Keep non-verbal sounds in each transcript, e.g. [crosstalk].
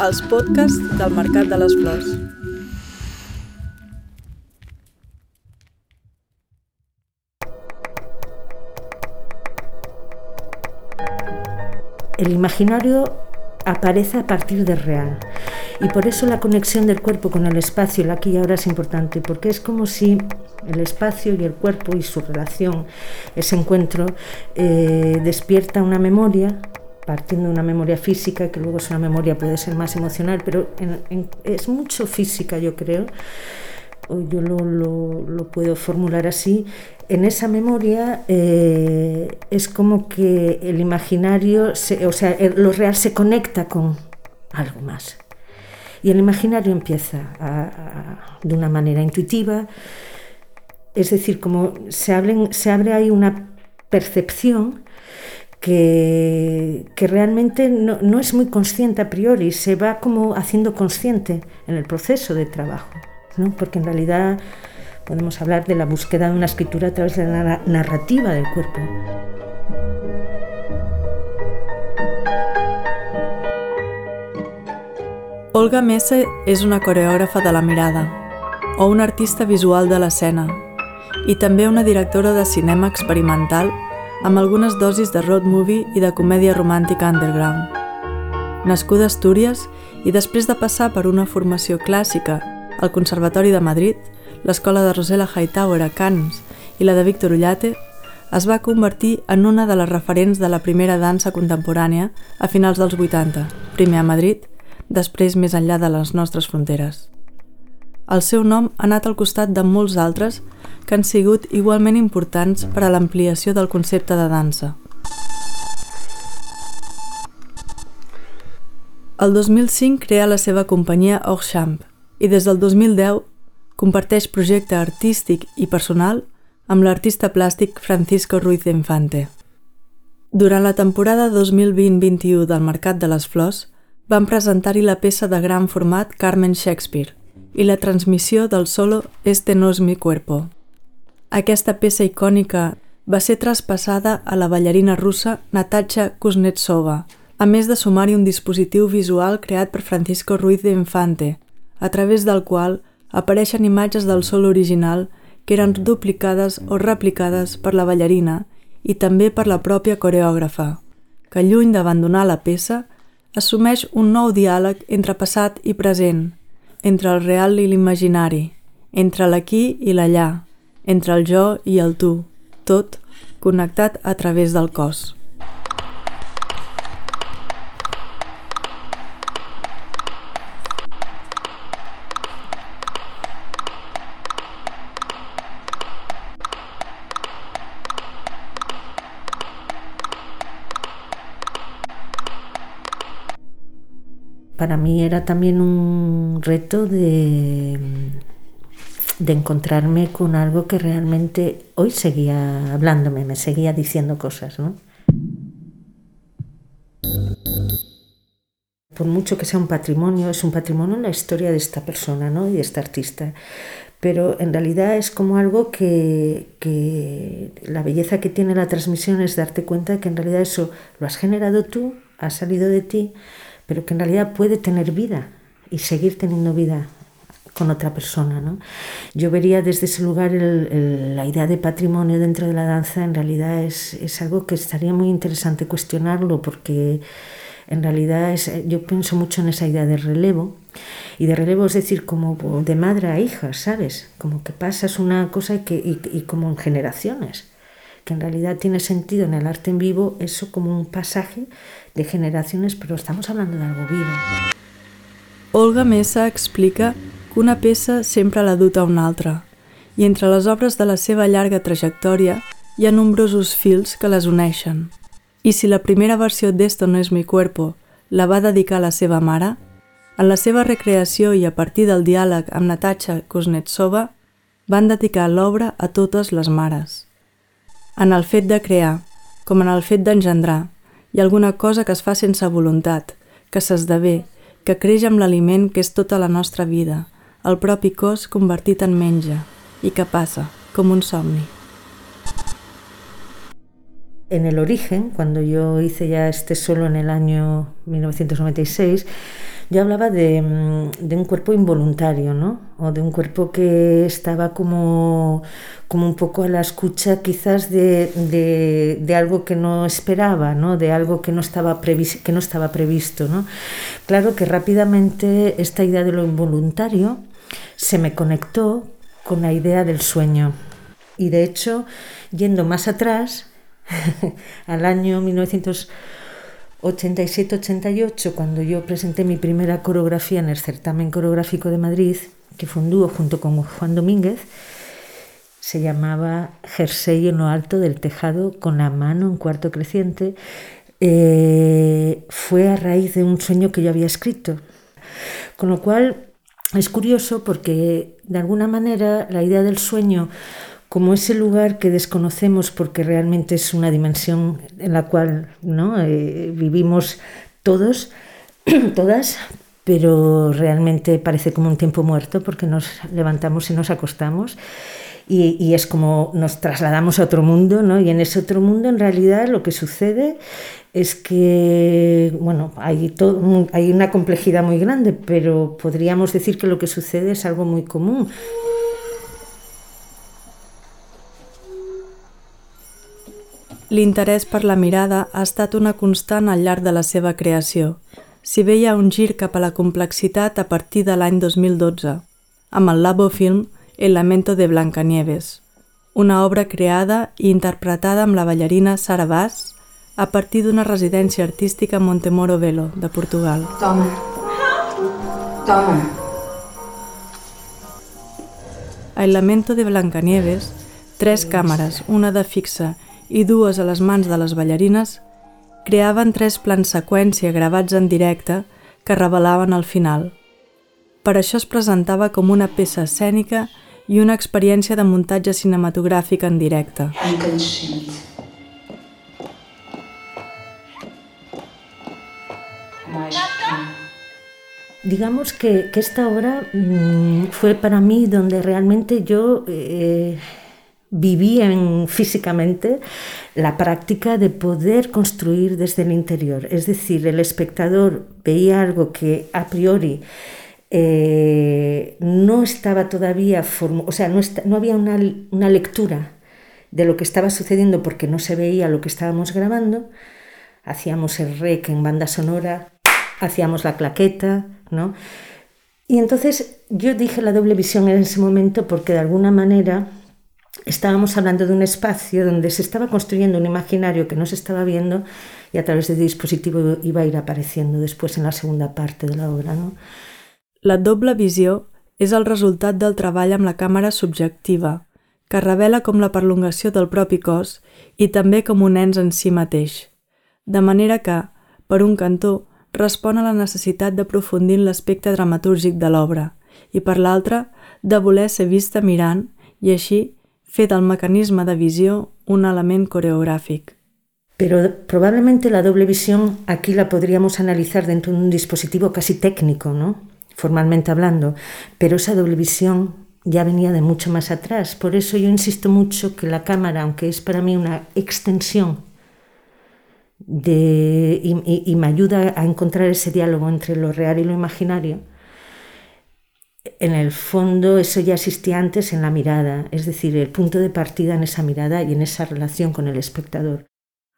els podcasts del Mercat de les Flors. El imaginario aparece a partir del real. Y por eso la conexión del cuerpo con el espacio, el aquí y ahora, es importante, porque es como si el espacio y el cuerpo y su relación, ese encuentro, eh, despierta una memoria, partiendo de una memoria física, que luego es una memoria, puede ser más emocional, pero es mucho física, yo creo, o yo lo, puedo formular así, en esa memoria eh, es como que el imaginario, o sea, lo real se conecta con algo más. Y el imaginario empieza de una manera intuitiva, es decir, como se, se abre ahí una percepción que, que realmente no, no, es muy consciente a priori, se va como haciendo consciente en el proceso de trabajo, ¿no? porque en realidad podemos hablar de la búsqueda de una escritura a través de la narrativa del cuerpo. Olga Mesa és una coreògrafa de la mirada, o una artista visual de l'escena, i també una directora de cinema experimental amb algunes dosis de road movie i de comèdia romàntica underground. Nascuda a Astúries i després de passar per una formació clàssica al Conservatori de Madrid, l'escola de Rosella Hightower a Cannes i la de Víctor Ullate, es va convertir en una de les referents de la primera dansa contemporània a finals dels 80, primer a Madrid després més enllà de les nostres fronteres. El seu nom ha anat al costat de molts altres que han sigut igualment importants per a l'ampliació del concepte de dansa. El 2005 crea la seva companyia Orchamp i des del 2010 comparteix projecte artístic i personal amb l'artista plàstic Francisco Ruiz Infante. Durant la temporada 2020-21 del Mercat de les Flors, van presentar-hi la peça de gran format Carmen Shakespeare i la transmissió del solo Este no es mi cuerpo. Aquesta peça icònica va ser traspassada a la ballarina russa Natasha Kuznetsova, a més de sumar-hi un dispositiu visual creat per Francisco Ruiz de Infante, a través del qual apareixen imatges del sol original que eren duplicades o replicades per la ballarina i també per la pròpia coreògrafa, que lluny d'abandonar la peça, assumeix un nou diàleg entre passat i present, entre el real i l'imaginari, entre l'aquí i l'allà, entre el jo i el tu, tot connectat a través del cos. para mí era también un reto de, de encontrarme con algo que realmente hoy seguía hablándome, me seguía diciendo cosas, ¿no? Por mucho que sea un patrimonio, es un patrimonio en la historia de esta persona ¿no? y de esta artista. Pero en realidad es como algo que, que la belleza que tiene la transmisión es darte cuenta que en realidad eso lo has generado tú, ha salido de ti, pero que en realidad puede tener vida y seguir teniendo vida con otra persona. ¿no? Yo vería desde ese lugar la idea de patrimonio dentro de la danza, en realidad es, es, algo que estaría muy interesante cuestionarlo porque en realidad es, yo pienso mucho en esa idea de relevo. Y de relevo es decir, como de madre a hija, ¿sabes? Como que pasas una cosa y, que, y, y como en generaciones que en realidad tiene sentido en el arte en vivo, eso como un pasaje de generaciones, però estamos hablando de algo vivo. Olga Mesa explica que una peça sempre l'ha dut a una altra, i entre les obres de la seva llarga trajectòria hi ha nombrosos fils que les uneixen. I si la primera versió d'Esto no es mi cuerpo la va dedicar a la seva mare, en la seva recreació i a partir del diàleg amb Natasha Kuznetsova, van dedicar l'obra a totes les mares. En el fet de crear, com en el fet d'engendrar, hi ha alguna cosa que es fa sense voluntat, que s'esdevé, que creix amb l'aliment que és tota la nostra vida, el propi cos convertit en menja, i que passa, com un somni. En el origen, cuando yo hice ya este solo en el año 1996, yo hablaba de, mm, de, un cuerpo involuntario, ¿no? O de un cuerpo que estaba como, como un poco a la escucha quizás de, de, de algo que no esperaba, ¿no? De algo que no, estaba que no estaba previsto, ¿no? Claro que rápidamente esta idea de lo involuntario se me conectó con la idea del sueño. Y de hecho, yendo más atrás, [laughs] al año 1987-88, cuando yo presenté mi primera coreografía en el certamen coreográfico de Madrid, que fue un dúo junto con Juan Domínguez, se llamaba Jersey en lo alto del tejado con la mano en cuarto creciente, eh, fue a raíz de un sueño que yo había escrito. Con lo cual es curioso porque de alguna manera la idea del sueño como ese lugar que desconocemos porque realmente es una dimensión en la cual ¿no? Eh, vivimos todos, [clears throat] todas, pero realmente parece como un tiempo muerto porque nos levantamos y nos acostamos y, y, es como nos trasladamos a otro mundo, ¿no? Y en ese otro mundo en realidad lo que sucede es que, bueno, hay, todo, hay una complejidad muy grande, pero podríamos decir que lo que sucede es algo muy común. L'interès per la mirada ha estat una constant al llarg de la seva creació, si ha un gir cap a la complexitat a partir de l'any 2012, amb el Labo Film El lamento de Blancanieves, una obra creada i interpretada amb la ballarina Sara Bass a partir d'una residència artística a Montemoro Velo, de Portugal. Toma. Toma. El lamento de Blancanieves, tres càmeres, una de fixa i dues a les mans de les ballarines, creaven tres plans seqüència gravats en directe que revelaven el final. Per això es presentava com una peça escènica i una experiència de muntatge cinematogràfic en directe. Digamos que, que esta obra mmm, fue para mí donde realmente yo eh, viví en, físicamente la práctica de poder construir desde el interior. Es decir, el espectador veía algo que a priori eh, no estaba todavía, o sea, no, no había una, una, lectura de lo que estaba sucediendo porque no se veía lo que estábamos grabando. Hacíamos el rec en banda sonora, hacíamos la claqueta, ¿no? Y entonces yo dije la doble visión en ese momento porque de alguna manera estábamos hablando de un espacio donde se estaba construyendo un imaginario que no se estaba viendo y a través del dispositivo iba a ir apareciendo después en la segunda parte de la obra. ¿no? La doble visió és el resultat del treball amb la càmera subjectiva, que revela com la perlongació del propi cos i també com un ens en si mateix. De manera que, per un cantó, respon a la necessitat d'aprofundir en l'aspecte dramatúrgic de l'obra i, per l'altre, de voler ser vista mirant i així fer del mecanisme de visió un element coreográfico. Pero probablemente la doble visión aquí la podríamos analizar dentro de un dispositivo casi técnico, ¿no? Formalmente hablando, pero esa doble visión ya venía de mucho más atrás. Por eso yo insisto mucho que la cámara, aunque es para mí una extensión de, y, me ayuda a encontrar ese diálogo entre lo real y lo imaginario, en el fondo eso ya existía antes en la mirada, es decir, el punto de partida en esa mirada y en esa relación con el espectador.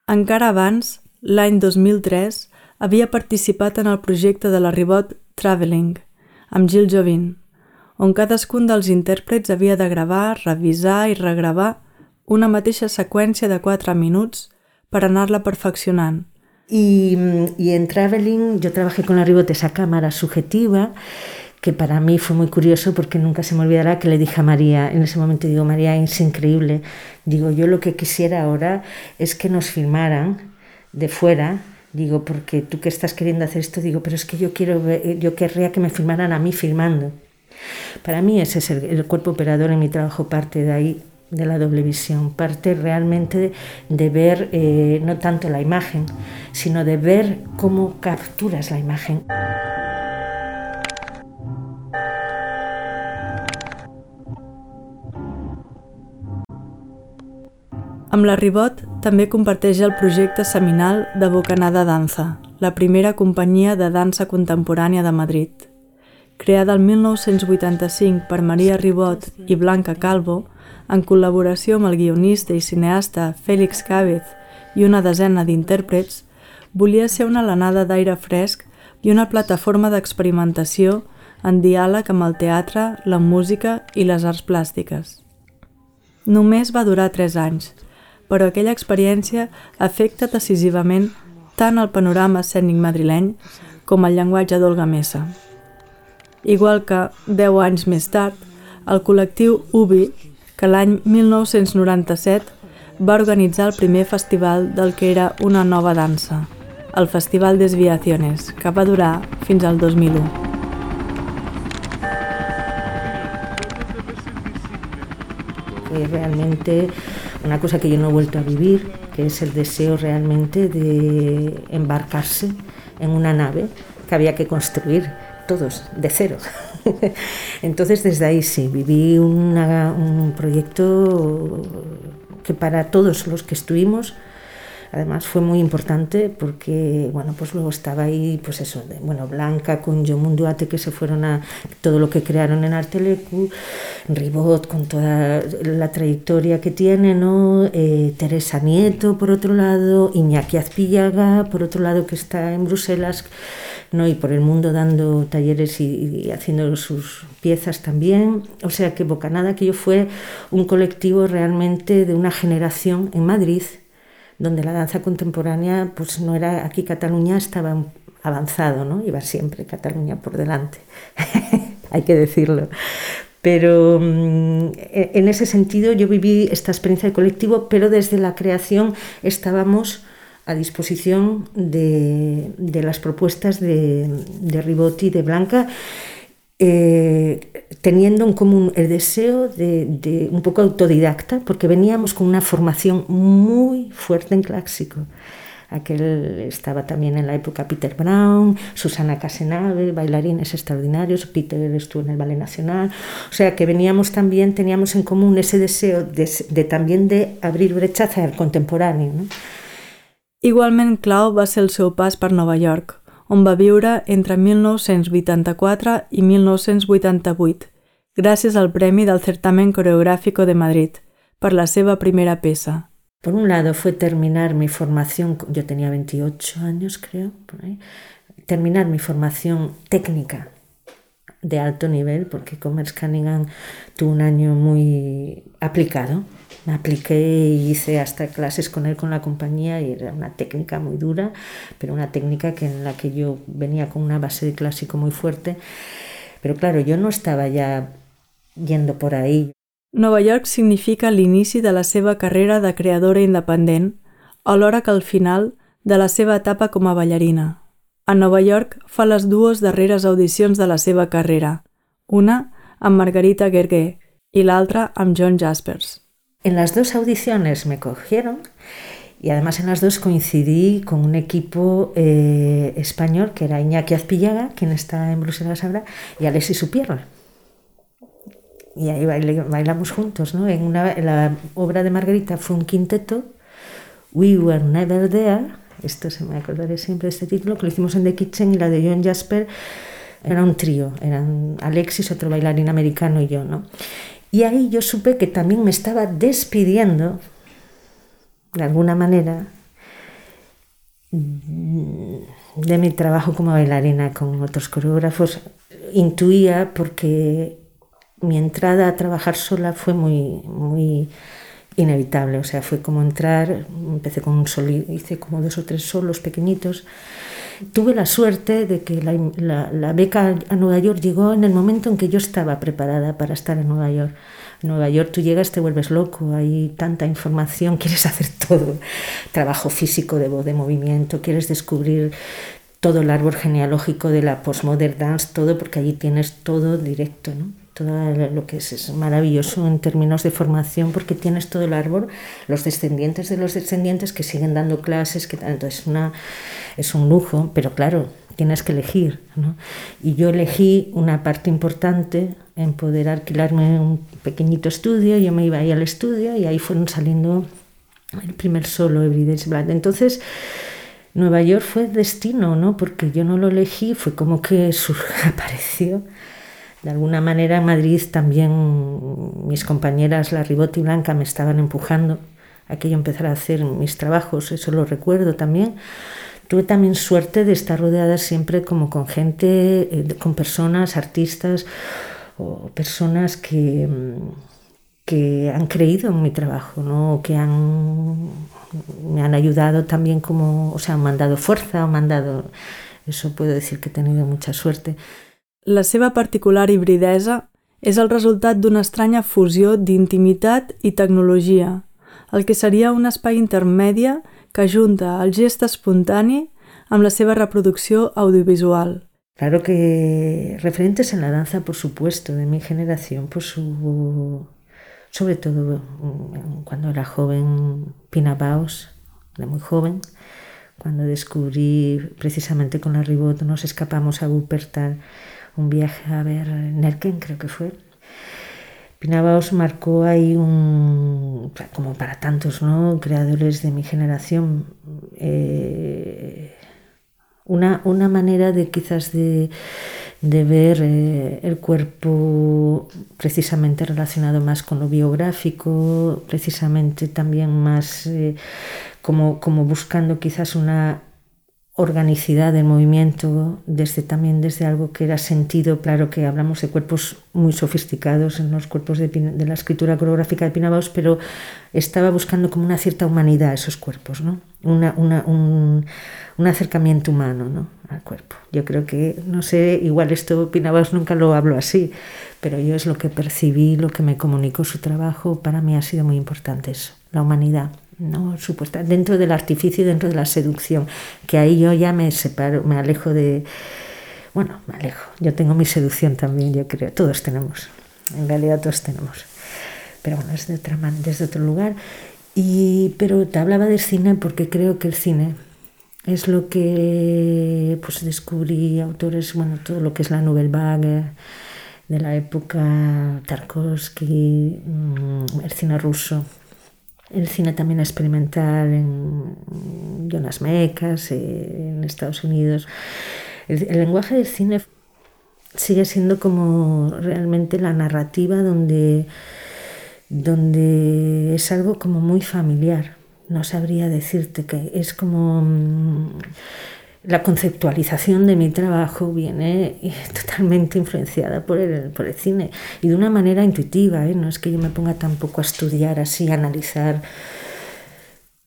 Encara abans, l'any 2003, havia participat en el projecte de la Ribot Traveling, amb Gil Jovin, on cadascun dels intèrprets havia de gravar, revisar i regravar una mateixa seqüència de 4 minuts per anar-la perfeccionant. Y, y en Traveling yo trabajé con la Ribot esa cámara subjetiva que para mí fue muy curioso porque nunca se me olvidará que le dije a María, en ese momento digo, María, es increíble, digo, yo lo que quisiera ahora es que nos filmaran de fuera, digo, porque tú que estás queriendo hacer esto, digo, pero es que yo quiero, ver, yo querría que me filmaran a mí filmando. Para mí ese es el, el cuerpo operador en mi trabajo, parte de ahí, de la doble visión, parte realmente de, de ver eh, no tanto la imagen, sino de ver cómo capturas la imagen. Amb la Ribot també comparteix el projecte seminal de Bocanada Danza, la primera companyia de dansa contemporània de Madrid. Creada el 1985 per Maria Ribot i Blanca Calvo, en col·laboració amb el guionista i cineasta Fèlix Càvez i una desena d'intèrprets, volia ser una alenada d'aire fresc i una plataforma d'experimentació en diàleg amb el teatre, la música i les arts plàstiques. Només va durar 3 anys, però aquella experiència afecta decisivament tant el panorama escènic madrileny com el llenguatge d'Olga Mesa. Igual que, 10 anys més tard, el col·lectiu UBI, que l'any 1997 va organitzar el primer festival del que era una nova dansa, el Festival Desviaciones, que va durar fins al 2001. fue realmente una cosa que yo no he vuelto a vivir, que es el deseo realmente de embarcarse en una nave que había que construir todos de cero. [laughs] Entonces desde ahí sí, viví una, un proyecto que para todos los que estuvimos Además fue muy importante porque, bueno, pues luego estaba ahí, pues eso, de, bueno, Blanca con John Munduate que se fueron a todo lo que crearon en Artelecu, Ribot con toda la trayectoria que tiene, ¿no? Eh, Teresa Nieto por otro lado, Iñaki Azpillaga por otro lado que está en Bruselas, ¿no? Y por el mundo dando talleres y, y haciendo sus piezas también. O sea que Bocanada que yo fue un colectivo realmente de una generación en Madrid donde la danza contemporánea, pues no era, aquí Cataluña estaba avanzado, ¿no? Iba siempre Cataluña por delante, [laughs] hay que decirlo. Pero mm, en ese sentido yo viví esta experiencia de colectivo, pero desde la creación estábamos a disposición de, de las propuestas de, de Ribotti y de Blanca eh, teniendo en común el deseo de, un poco autodidacta, porque veníamos con una formación muy fuerte en clásico. Aquel estaba también en la época Peter Brown, Susana Casenave, bailarines extraordinarios, Peter estuvo en el Ballet Nacional. O sea que veníamos también, teníamos en común ese deseo de, también de abrir brechas al contemporáneo. ¿no? Igualment clau va ser el seu pas per Nova York, on va viure entre 1984 i 1988, gràcies al Premi del Certamen Coreográfico de Madrid, per la seva primera peça. Por un lado fue terminar mi formación, yo tenía 28 años creo, por ahí, terminar mi formación técnica de alto nivel, porque Commerce Cunningham tuvo un año muy aplicado, me apliqué y hice hasta clases con él con la compañía y era una técnica muy dura, pero una técnica que en la que yo venía con una base de clásico muy fuerte. Pero claro, yo no estaba ya yendo por ahí. Nova York significa l'inici de la seva carrera de creadora independent, alhora que el final de la seva etapa com a ballarina. A Nova York fa les dues darreres audicions de la seva carrera, una amb Margarita Gerguer i l'altra amb John Jaspers. En las dos audiciones me cogieron y además en las dos coincidí con un equipo eh, español que era Iñaki Azpillaga, quien está en Bruselas ahora, y Alessi Supierra. Y ahí bailamos juntos, ¿no? En, una, la obra de Margarita fue un quinteto, We Were Never There, esto se me acordaré siempre de este título, que lo hicimos en The Kitchen y la de John Jasper era un trío, eran Alexis, otro bailarín americano y yo, ¿no? Y ahí yo supe que también me estaba despidiendo, de alguna manera, de mi trabajo como bailarina con otros coreógrafos. Intuía porque mi entrada a trabajar sola fue muy, muy inevitable, o sea, fue como entrar, empecé con un solo, hice como dos o tres solos pequeñitos Tuve la suerte de que la, beca a Nueva York llegó en el momento en que yo estaba preparada para estar en Nueva York. Nueva York tú llegas, te vuelves loco, hay tanta información, [laughs] quieres hacer todo, trabajo físico de voz, de movimiento, quieres descubrir todo el árbol genealógico de la postmodern dance, todo, porque allí tienes todo directo, ¿no? Todo lo que es, es, maravilloso en términos de formación porque tienes todo el árbol, los descendientes de los descendientes que siguen dando clases, que entonces una, es un lujo, pero claro, tienes que elegir. ¿no? Y yo elegí una parte importante en poder alquilarme un pequeñito estudio, yo me iba ahí al estudio y ahí fueron saliendo el primer solo Evidence Blood. Entonces, Nueva York fue destino, ¿no? Porque yo no lo elegí, fue como que [laughs] apareció. De alguna manera en Madrid también mis compañeras, la Ribot y Blanca, me estaban empujando a que yo empezara a hacer mis trabajos, eso lo recuerdo también. Tuve también suerte de estar rodeada siempre como con gente, eh, con personas, artistas o personas que, que han creído en mi trabajo, ¿no? que han, me han ayudado también como, o sea, han mandado fuerza, han mandado... Eso puedo decir que he tenido mucha suerte. La seva particular hibridesa és el resultat d'una estranya fusió d'intimitat i tecnologia, el que seria un espai intermèdia que junta el gest espontani amb la seva reproducció audiovisual. Claro que referentes en la danza, por supuesto, de mi generación, pues hubo, sobre todo cuando era joven, Pina Baus, de muy joven, cuando descubrí precisamente con la Ribot, nos escapamos a Wuppertal, un viaje a ver Nerken, creo que fue. Pinavaos marcó ahí un, como para tantos ¿no? creadores de mi generación, eh, una, una, manera de quizás de, de ver eh, el cuerpo precisamente relacionado más con lo biográfico, precisamente también más eh, como, como buscando quizás una organicidad del movimiento, desde también desde algo que era sentido, claro que hablamos de cuerpos muy sofisticados en los cuerpos de, la escritura coreográfica de Pinabaus, pero estaba buscando como una cierta humanidad esos cuerpos, ¿no? Una, una, un, un, acercamiento humano ¿no? al cuerpo. Yo creo que, no sé, igual esto Pinabaus nunca lo hablo así, pero yo es lo que percibí, lo que me comunicó su trabajo, para mí ha sido muy importante eso, la humanidad. ¿No? Supuesta, dentro del artificio dentro de la seducción, que ahí yo ya me separo, me alejo de... Bueno, me alejo. Yo tengo mi seducción también, yo creo. Todos tenemos. En realidad todos tenemos. Pero bueno, es de otra desde otro lugar. Y, pero te hablaba del cine porque creo que el cine es lo que pues descubrí autores, bueno, todo lo que es la Nouvelle Vague de la época, Tarkovsky, mm, el cine ruso, el cine también experimental en Jonas Mekas, eh, en Estados Unidos. El, el, lenguaje del cine sigue siendo como realmente la narrativa donde, donde es algo como muy familiar. No sabría decirte que es como mm, la conceptualización de mi trabajo viene eh, totalmente influenciada por el, por el cine y de una manera intuitiva, ¿eh? no es que yo me ponga tampoco a estudiar así, a analitzar.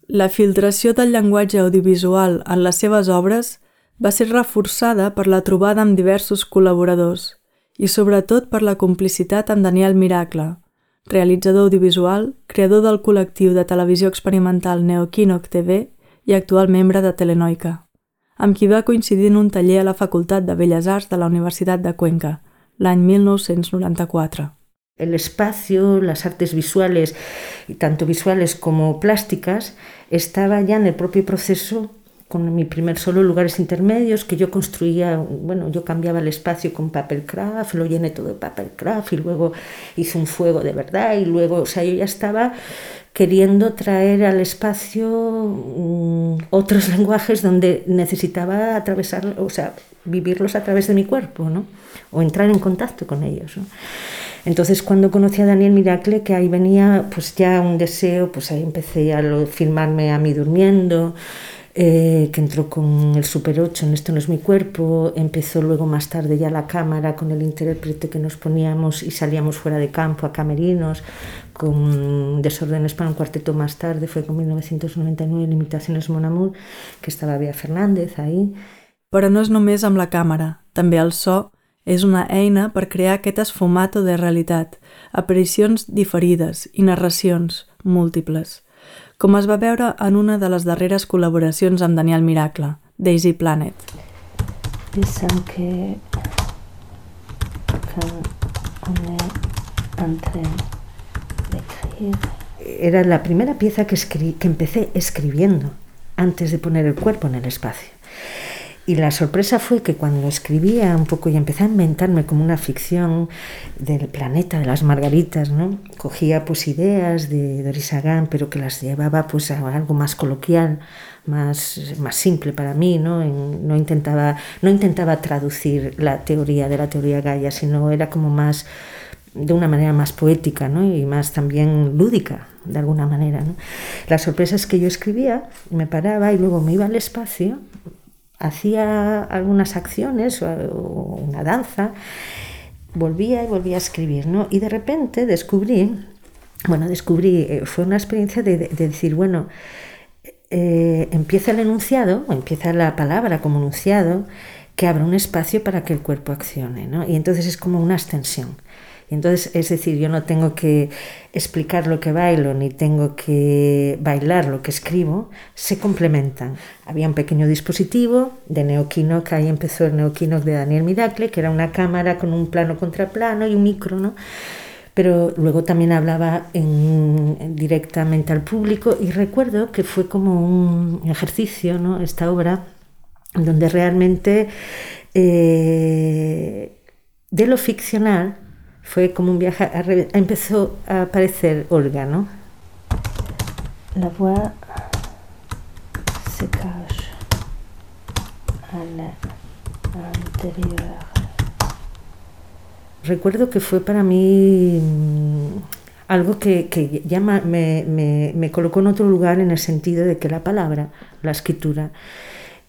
La filtració del llenguatge audiovisual en les seves obres va ser reforçada per la trobada amb diversos col·laboradors i sobretot per la complicitat amb Daniel Miracle, realitzador audiovisual, creador del col·lectiu de televisió experimental Neoquinoc TV i actual membre de Telenoica amb qui va coincidir en un taller a la Facultat de Belles Arts de la Universitat de Cuenca, l'any 1994. El espacio, las artes visuales, tanto visuales como plásticas, estaba ya en el propio proceso con mi primer solo lugares intermedios que yo construía, bueno, yo cambiaba el espacio con papel craft, lo llené todo de papel craft y luego hice un fuego de verdad y luego, o sea, yo ya estaba queriendo traer al espacio um, otros [laughs] lenguajes donde necesitaba atravesar, o sea, vivirlos a través de mi cuerpo, ¿no? O entrar en contacto con ellos, ¿no? Entonces, cuando conocí a Daniel Miracle, que ahí venía pues ya un deseo, pues ahí empecé a filmarme a mí durmiendo, eh, que entró con el Super 8 en Esto no es mi cuerpo, empezó luego más tarde ya la cámara con el intérprete que nos poníamos y salíamos fuera de campo a camerinos, con Desórdenes para un cuarteto más tarde, fue con 1999 Limitaciones Mon Amour, que estava Bea Fernández ahí. Però no és només amb la càmera, també el so és una eina per crear aquest esfumato de realitat, aparicions diferides i narracions múltiples com es va veure en una de les darreres col·laboracions amb Daniel Miracle, Daisy Planet. Pensem que, que Era la primera pieza que, escri que empecé escribiendo antes de poner el cuerpo en el espacio. Y la sorpresa fue que cuando escribía un poco y empecé a inventarme como una ficción del planeta de las margaritas, ¿no? Cogía pues ideas de Doris Agán, pero que las llevaba pues a algo más coloquial, más, más simple para mí, ¿no? no, intentaba, no intentaba traducir la teoría de la teoría Gaia, sino era como más de una manera más poética ¿no? y más también lúdica, de alguna manera. ¿no? La sorpresa es que yo escribía, me paraba y luego me iba al espacio hacía algunas acciones o, una danza, volvía y volvía a escribir, ¿no? Y de repente descubrí, bueno, descubrí, eh, fue una experiencia de, decir, bueno, eh, empieza el enunciado, empieza la palabra como enunciado, que abre un espacio para que el cuerpo accione, ¿no? Y entonces es como una extensión. Entonces, es decir, yo no tengo que explicar lo que bailo ni tengo que bailar lo que escribo, se complementan. Había un pequeño dispositivo de Neoquinoc, ahí empezó el Neoquinoc de Daniel Miracle, que era una cámara con un plano contra plano y un micro, pero luego también hablaba directamente al público y recuerdo que fue como un ejercicio, ¿no? esta obra, donde realmente eh, de lo ficcional fue como un viaje, a, empezó a aparecer Olga, ¿no? La voix se cache a l'intérieur. Recuerdo que fue para mí mm, algo que, que ya me, me, me, colocó en otro lugar en el sentido de que la palabra, la escritura,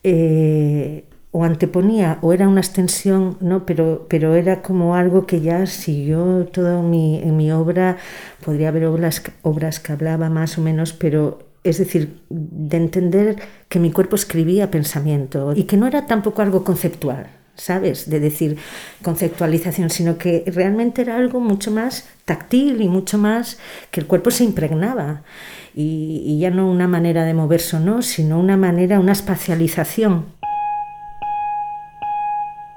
eh, o anteponía o era una extensión, ¿no? pero, pero era como algo que ya siguió todo mi, mi obra, podría haber obras, obras que hablaba más o menos, pero es decir, de entender que mi cuerpo escribía pensamiento y que no era tampoco algo conceptual, ¿sabes? De decir conceptualización, sino que realmente era algo mucho más táctil y mucho más que el cuerpo se impregnaba. Y, y ya no una manera de moverse o no, sino una manera, una espacialización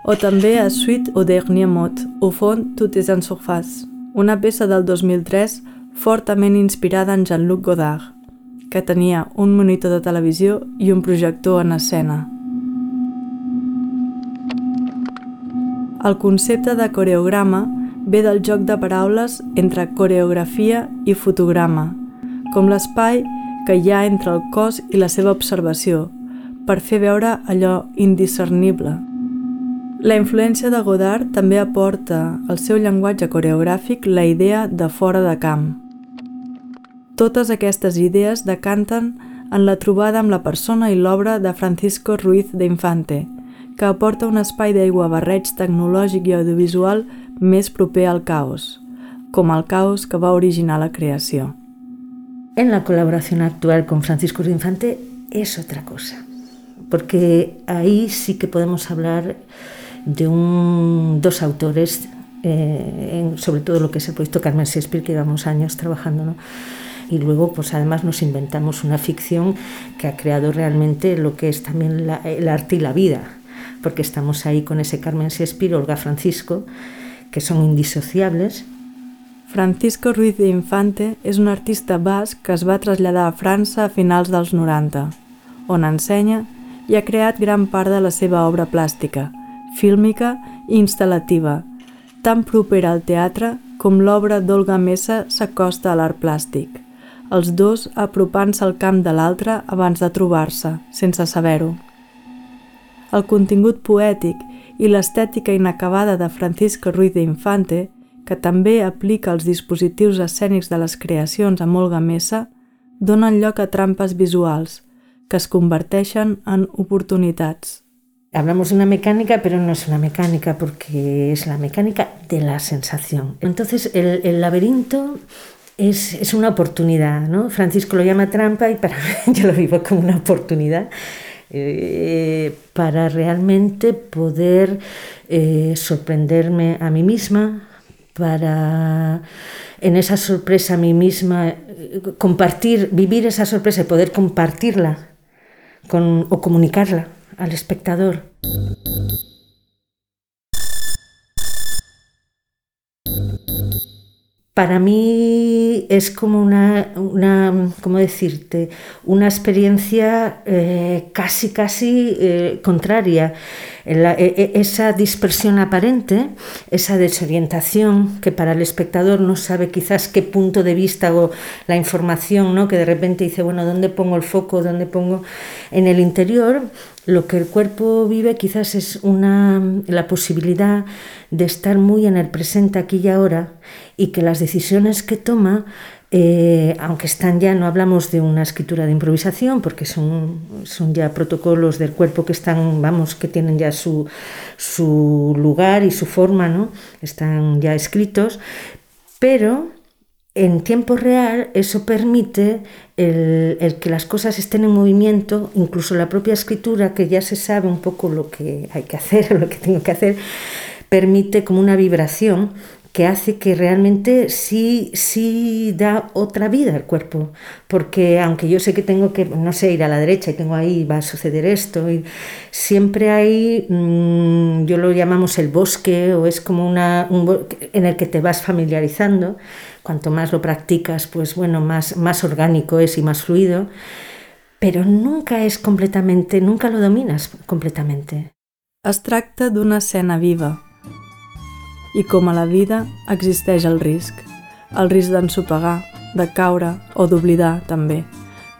o també a Suite au Dernier Mot, au fond, Tout est en surface, una peça del 2003 fortament inspirada en Jean-Luc Godard, que tenia un monitor de televisió i un projector en escena. El concepte de coreograma ve del joc de paraules entre coreografia i fotograma, com l'espai que hi ha entre el cos i la seva observació, per fer veure allò indiscernible, la influència de Godard també aporta al seu llenguatge coreogràfic la idea de fora de camp. Totes aquestes idees decanten en la trobada amb la persona i l'obra de Francisco Ruiz de Infante, que aporta un espai d'aigua barreig tecnològic i audiovisual més proper al caos, com el caos que va originar la creació. En la colaboración actual con Francisco Ruiz de Infante es otra cosa, porque ahí sí que podemos hablar de un, dos autores, eh, sobre todo lo que es el proyecto Carmen Shakespeare, que llevamos años trabajando. y luego pues además nos inventamos una ficción que ha creado realmente lo que es también el arte y la vida, porque estamos ahí con ese Carmen Shakespeare, Olga Francisco, que son indisociables. Francisco Ruiz de Infante és un artista basc que es va traslladar a França a finals dels 90, on ensenya i ha creat gran part de la seva obra plàstica, fílmica i instal·lativa, tan propera al teatre com l'obra d'Olga Mesa s'acosta a l'art plàstic, els dos apropant-se al camp de l'altre abans de trobar-se, sense saber-ho. El contingut poètic i l'estètica inacabada de Francisco Ruiz de Infante, que també aplica els dispositius escènics de les creacions amb Olga Mesa, donen lloc a trampes visuals, que es converteixen en oportunitats. Hablamos de una mecánica, pero no es una mecánica porque es la mecánica de la sensación. Entonces el, laberinto es, una oportunidad, ¿no? Francisco lo llama trampa y para mí [laughs] yo lo vivo como una oportunidad eh, para realmente poder eh, sorprenderme a mí misma, para en esa sorpresa a mí misma eh, compartir, vivir esa sorpresa y poder compartirla o comunicarla al espectador. Para mí es como una, una ¿cómo decirte? Una experiencia eh, casi, casi eh, contraria. E, e, esa dispersión aparente, esa desorientación que para el espectador no sabe quizás qué punto de vista o la información, ¿no? que de repente dice, bueno, ¿dónde pongo el foco? ¿Dónde pongo en el interior? Lo que el cuerpo vive quizás es una, la posibilidad de estar muy en el presente aquí y ahora y que las decisiones que toma, eh, aunque están ya, no hablamos de una escritura de improvisación, porque son, son ya protocolos del cuerpo que están, vamos, que tienen ya su, su lugar y su forma, ¿no? Están ya escritos, pero en tiempo real eso permite el, el, que las cosas estén en movimiento, incluso la propia escritura, que ya se sabe un poco lo que hay que hacer, [laughs] lo que tengo que hacer, permite como una vibración que hace que realmente sí, sí da otra vida al cuerpo, porque aunque yo sé que tengo que, no sé, ir a la derecha y tengo ahí, va a suceder esto, y siempre hay, mmm, yo lo llamamos el bosque, o es como una, un en el que te vas familiarizando, cuanto más lo practicas, pues bueno, más, más orgánico es y más fluido, pero nunca es completamente, nunca lo dominas completamente. Es tracta d'una escena viva, i com a la vida existeix el risc, el risc d'ensopegar, de caure o d'oblidar també,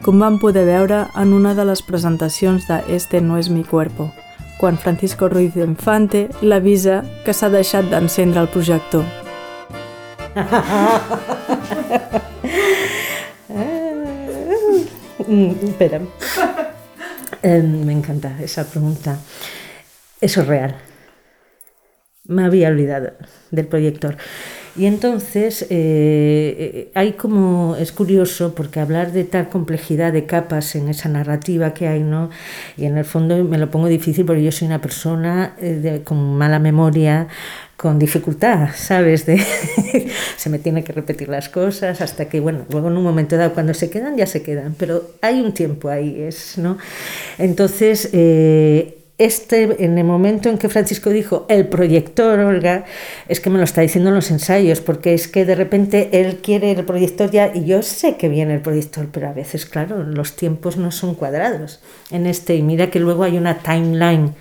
com vam poder veure en una de les presentacions de Este no es mi cuerpo, quan Francisco Ruiz de Infante l'avisa que s'ha deixat d'encendre el projector. Espera. Eh, me encanta esa pregunta. Eso es real. Me había olvidado del proyector. Y entonces eh, hay como, es curioso porque hablar de tal complejidad de capas en esa narrativa que hay, ¿no? Y en el fondo me lo pongo difícil porque yo soy una persona eh, con mala memoria, con dificultad, ¿sabes? De [laughs] se me tiene que repetir las cosas hasta que, bueno, luego en un momento dado cuando se quedan, ya se quedan, pero hay un tiempo ahí, es, ¿no? Entonces, eh, este, en el momento en que Francisco dijo el proyector, Olga, es que me lo está diciendo en los ensayos, porque es que de repente él quiere el proyector ya, y yo sé que viene el proyector, pero a veces, claro, los tiempos no son cuadrados en este, y mira que luego hay una timeline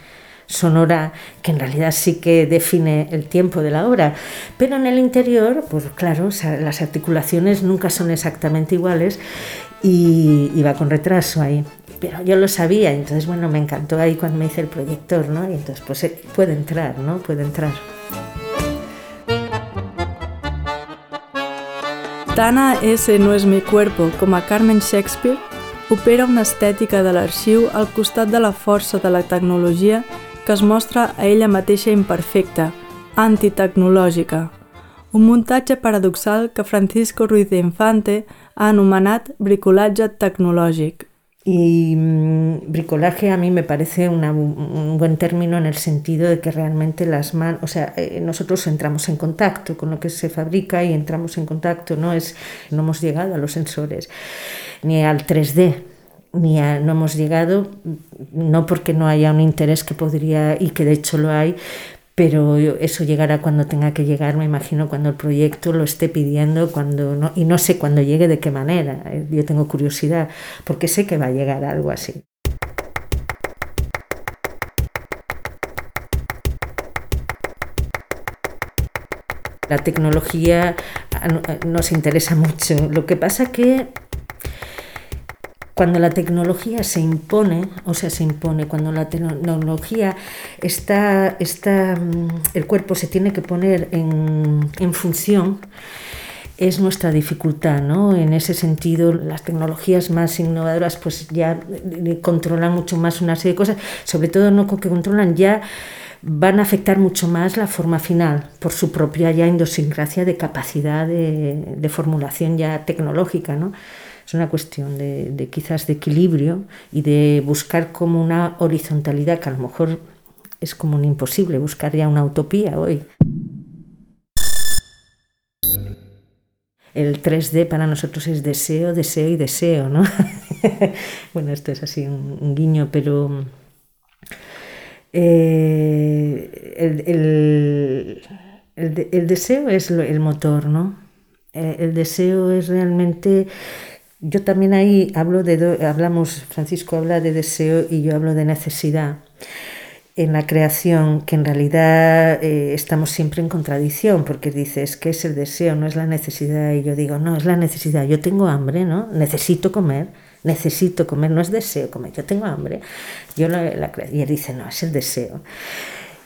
sonora que en realidad sí que define el tiempo de la obra, pero en el interior, pues claro, las articulaciones nunca son exactamente iguales y, y va con retraso ahí pero yo lo sabía, entonces bueno, me encantó ahí cuando me hice el proyector, ¿no? Y entonces pues eh, puede entrar, ¿no? Puede entrar. Tana Ese no és mi cuerpo, com a Carmen Shakespeare, opera una estètica de l'arxiu al costat de la força de la tecnologia que es mostra a ella mateixa imperfecta, antitecnològica. Un muntatge paradoxal que Francisco Ruiz de Infante ha anomenat bricolatge tecnològic. Y mmm, bricolaje a mí me parece una, un buen término en el sentido de que realmente las manos, o sea, eh, nosotros entramos en contacto con lo que se fabrica y entramos en contacto, no es, no hemos llegado a los sensores ni al 3D, ni a, no hemos llegado, no porque no haya un interés que podría, y que de hecho lo hay, pero eso llegará cuando tenga que llegar, me imagino, cuando el proyecto lo esté pidiendo, cuando no, y no sé cuándo llegue, de qué manera. Eh, yo tengo curiosidad, porque sé que va a llegar algo así. La tecnología nos interesa mucho. Lo que pasa que cuando la tecnología se impone, o sea, se impone, cuando la tecnología está, está mm, el cuerpo se tiene que poner en, en función, es nuestra dificultad, ¿no? En ese sentido, las tecnologías más innovadoras pues ya controlan mucho más una serie de cosas, sobre todo no que controlan ya van a afectar mucho más la forma final por su propia ya idiosincrasia de capacidad de, de formulación ya tecnológica, ¿no? Es una cuestión de, quizás de equilibrio y de buscar como una horizontalidad que a lo mejor es como un imposible buscar ya una utopía hoy. El 3D para nosotros es deseo, deseo y deseo, ¿no? [laughs] bueno, esto es así un, guiño, pero eh, el, el, el, el, deseo es el motor, ¿no? Eh, el deseo es realmente yo también ahí hablo de, hablamos, Francisco habla de deseo y yo hablo de necesidad en la creación, que en realidad eh, estamos siempre en contradicción, porque dices que es el deseo, no es la necesidad, y yo digo, no, es la necesidad, yo tengo hambre, ¿no? Necesito comer, necesito comer, no es deseo comer, yo tengo hambre. Yo la, y él dice, no, es el deseo.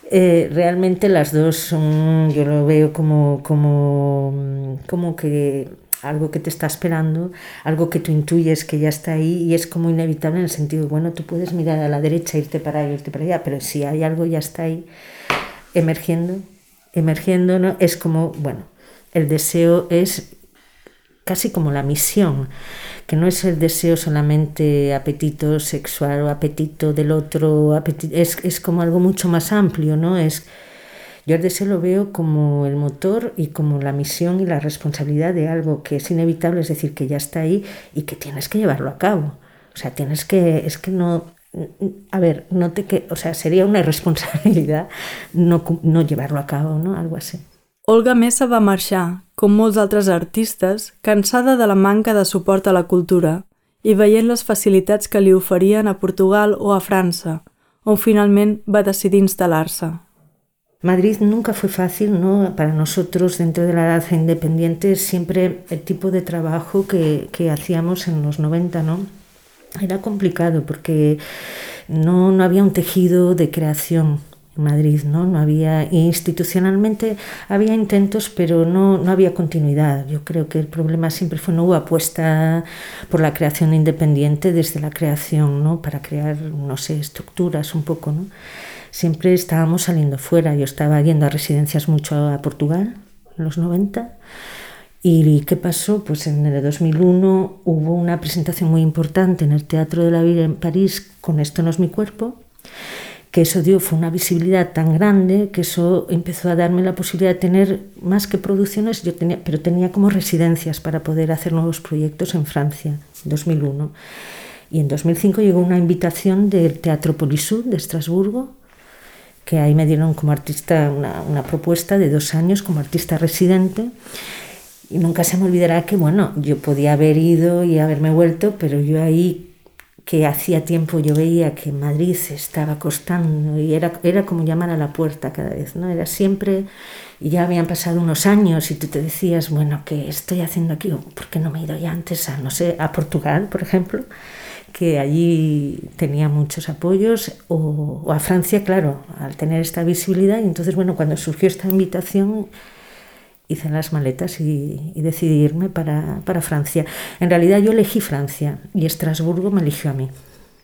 Eh, realmente las dos son, yo lo veo como, como, como que algo que te está esperando, algo que tú intuyes que ya está ahí y es como inevitable en el sentido, bueno, tú puedes mirar a la derecha, irte para allá, irte para allá, pero si hay algo ya está ahí emergiendo, emergiendo, ¿no? Es como, bueno, el deseo es casi como la misión, que no es el deseo solamente apetito sexual o apetito del otro, es, es como algo mucho más amplio, ¿no? Es yo el deseo lo veo como el motor y como la misión y la responsabilidad de algo que es inevitable, es decir, que ya está ahí y que tienes que llevarlo a cabo. O sea, tienes que, es que no, a ver, no te que, o sea, sería una irresponsabilidad no, no llevarlo a cabo, ¿no? Algo así. Olga Mesa va marxar, com molts altres artistes, cansada de la manca de suport a la cultura i veient les facilitats que li oferien a Portugal o a França, on finalment va decidir instal·lar-se. Madrid nunca fue fácil, ¿no? Para nosotros dentro de la danza independiente siempre el tipo de trabajo que, que hacíamos en los 90, ¿no? Era complicado porque no, no había un tejido de creación en Madrid, ¿no? No había, institucionalmente había intentos, pero no, no había continuidad. Yo creo que el problema siempre fue no hubo apuesta por la creación independiente desde la creación, ¿no? Para crear, no sé, estructuras un poco, ¿no? Siempre estábamos saliendo fuera. Yo estaba yendo a residencias mucho a Portugal en los 90. ¿Y qué pasó? Pues en el 2001 hubo una presentación muy importante en el Teatro de la Vida en París con Esto no es mi cuerpo, que eso dio fue una visibilidad tan grande que eso empezó a darme la posibilidad de tener más que producciones, yo tenía, pero tenía como residencias para poder hacer nuevos proyectos en Francia, en 2001. Y en 2005 llegó una invitación del Teatro Polisud de Estrasburgo que ahí me dieron como artista una, una, propuesta de dos años como artista residente. Y nunca se me olvidará que, bueno, yo podía haber ido y haberme vuelto, pero yo ahí, que hacía tiempo yo veía que Madrid se estaba costando y era, era como llamar a la puerta cada vez, ¿no? Era siempre, y ya habían pasado unos años y tú te decías, bueno, ¿qué estoy haciendo aquí? ¿Por qué no me he ido ya antes a, no sé, a Portugal, por ejemplo? Que allí tenía muchos apoyos, o, a Francia, claro, al tener esta visibilidad. Y entonces, bueno, cuando surgió esta invitación, hice las maletas y, y decidí irme para, para Francia. En realidad yo elegí Francia y Estrasburgo me eligió a mí.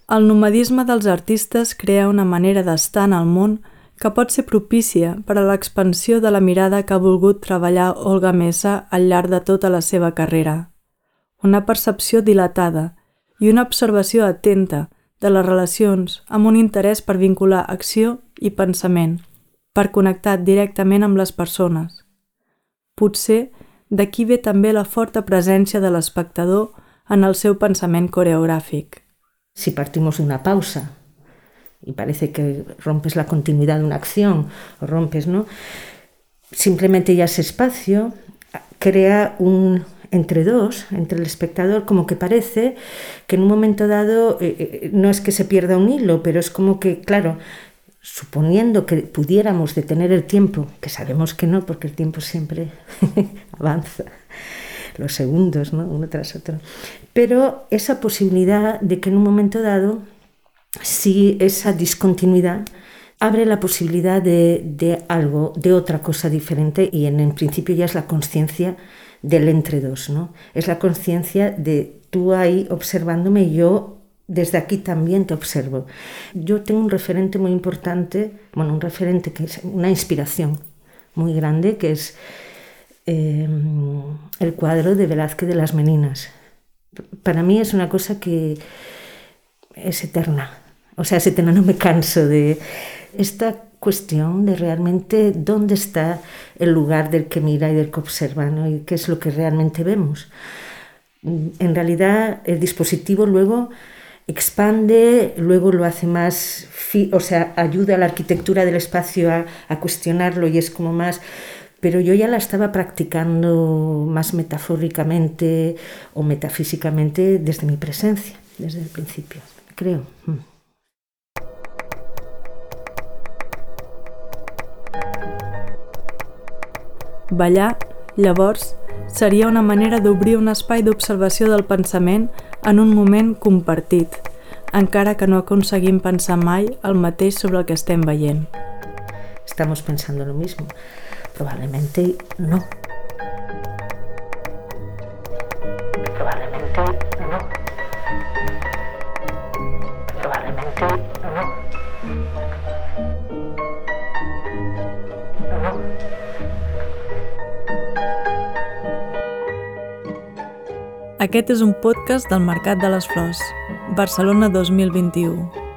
El nomadisme dels artistes crea una manera d'estar en el món que pot ser propícia per a l'expansió de la mirada que ha volgut treballar Olga Mesa al llarg de tota la seva carrera. Una percepció dilatada, i una observació atenta de les relacions amb un interès per vincular acció i pensament, per connectar directament amb les persones. Potser d'aquí ve també la forta presència de l'espectador en el seu pensament coreogràfic. Si partimos de una pausa y parece que rompes la continuidad de una o rompes, ¿no? Simplemente ya ese espacio crea un, entre dos, entre el espectador, como que parece que en un momento dado eh, eh, no es que se pierda un hilo, pero es como que, claro, suponiendo que pudiéramos detener el tiempo, que sabemos que no, porque el tiempo siempre [laughs] avanza, los segundos, ¿no? uno tras otro, pero esa posibilidad de que en un momento dado, si esa discontinuidad abre la posibilidad de, de algo, de otra cosa diferente, y en, en principio ya es la conciencia del entre dos, ¿no? Es la conciencia de tú ahí observándome y yo desde aquí también te observo. Yo tengo un referente muy importante, bueno, un referente que es una inspiración muy grande, que es em, el cuadro de Velázquez de las Meninas. Para mí es una cosa que es eterna. O sea, es eterna, no me canso de esta cuestión de realmente dónde está el lugar del que mira y del que observa y qué es lo que realmente vemos. En realidad el dispositivo luego expande, luego lo hace más, o sea, ayuda a la arquitectura del espacio a, a cuestionarlo y es como más, pero yo ya la estaba practicando más metafóricamente o metafísicamente desde mi presencia, desde el principio, creo. Ballar, llavors, seria una manera d'obrir un espai d'observació del pensament en un moment compartit, encara que no aconseguim pensar mai el mateix sobre el que estem veient. Estamos pensando lo mismo. Probablemente no. Probablemente no. Aquest és un podcast del Mercat de les Flors, Barcelona 2021.